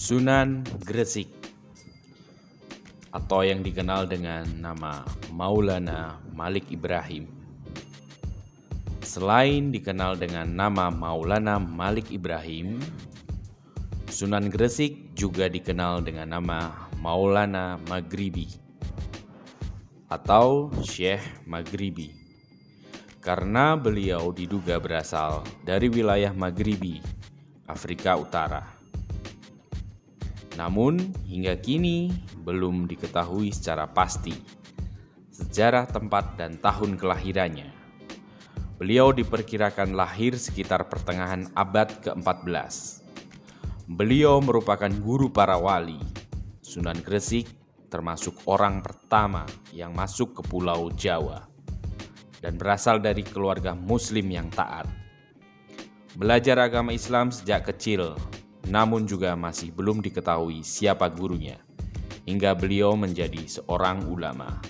Sunan Gresik atau yang dikenal dengan nama Maulana Malik Ibrahim. Selain dikenal dengan nama Maulana Malik Ibrahim, Sunan Gresik juga dikenal dengan nama Maulana Maghribi atau Syekh Maghribi karena beliau diduga berasal dari wilayah Maghribi, Afrika Utara. Namun, hingga kini belum diketahui secara pasti sejarah tempat dan tahun kelahirannya. Beliau diperkirakan lahir sekitar pertengahan abad ke-14. Beliau merupakan guru para wali. Sunan Gresik termasuk orang pertama yang masuk ke Pulau Jawa dan berasal dari keluarga Muslim yang taat. Belajar agama Islam sejak kecil, namun juga masih belum diketahui siapa gurunya, hingga beliau menjadi seorang ulama.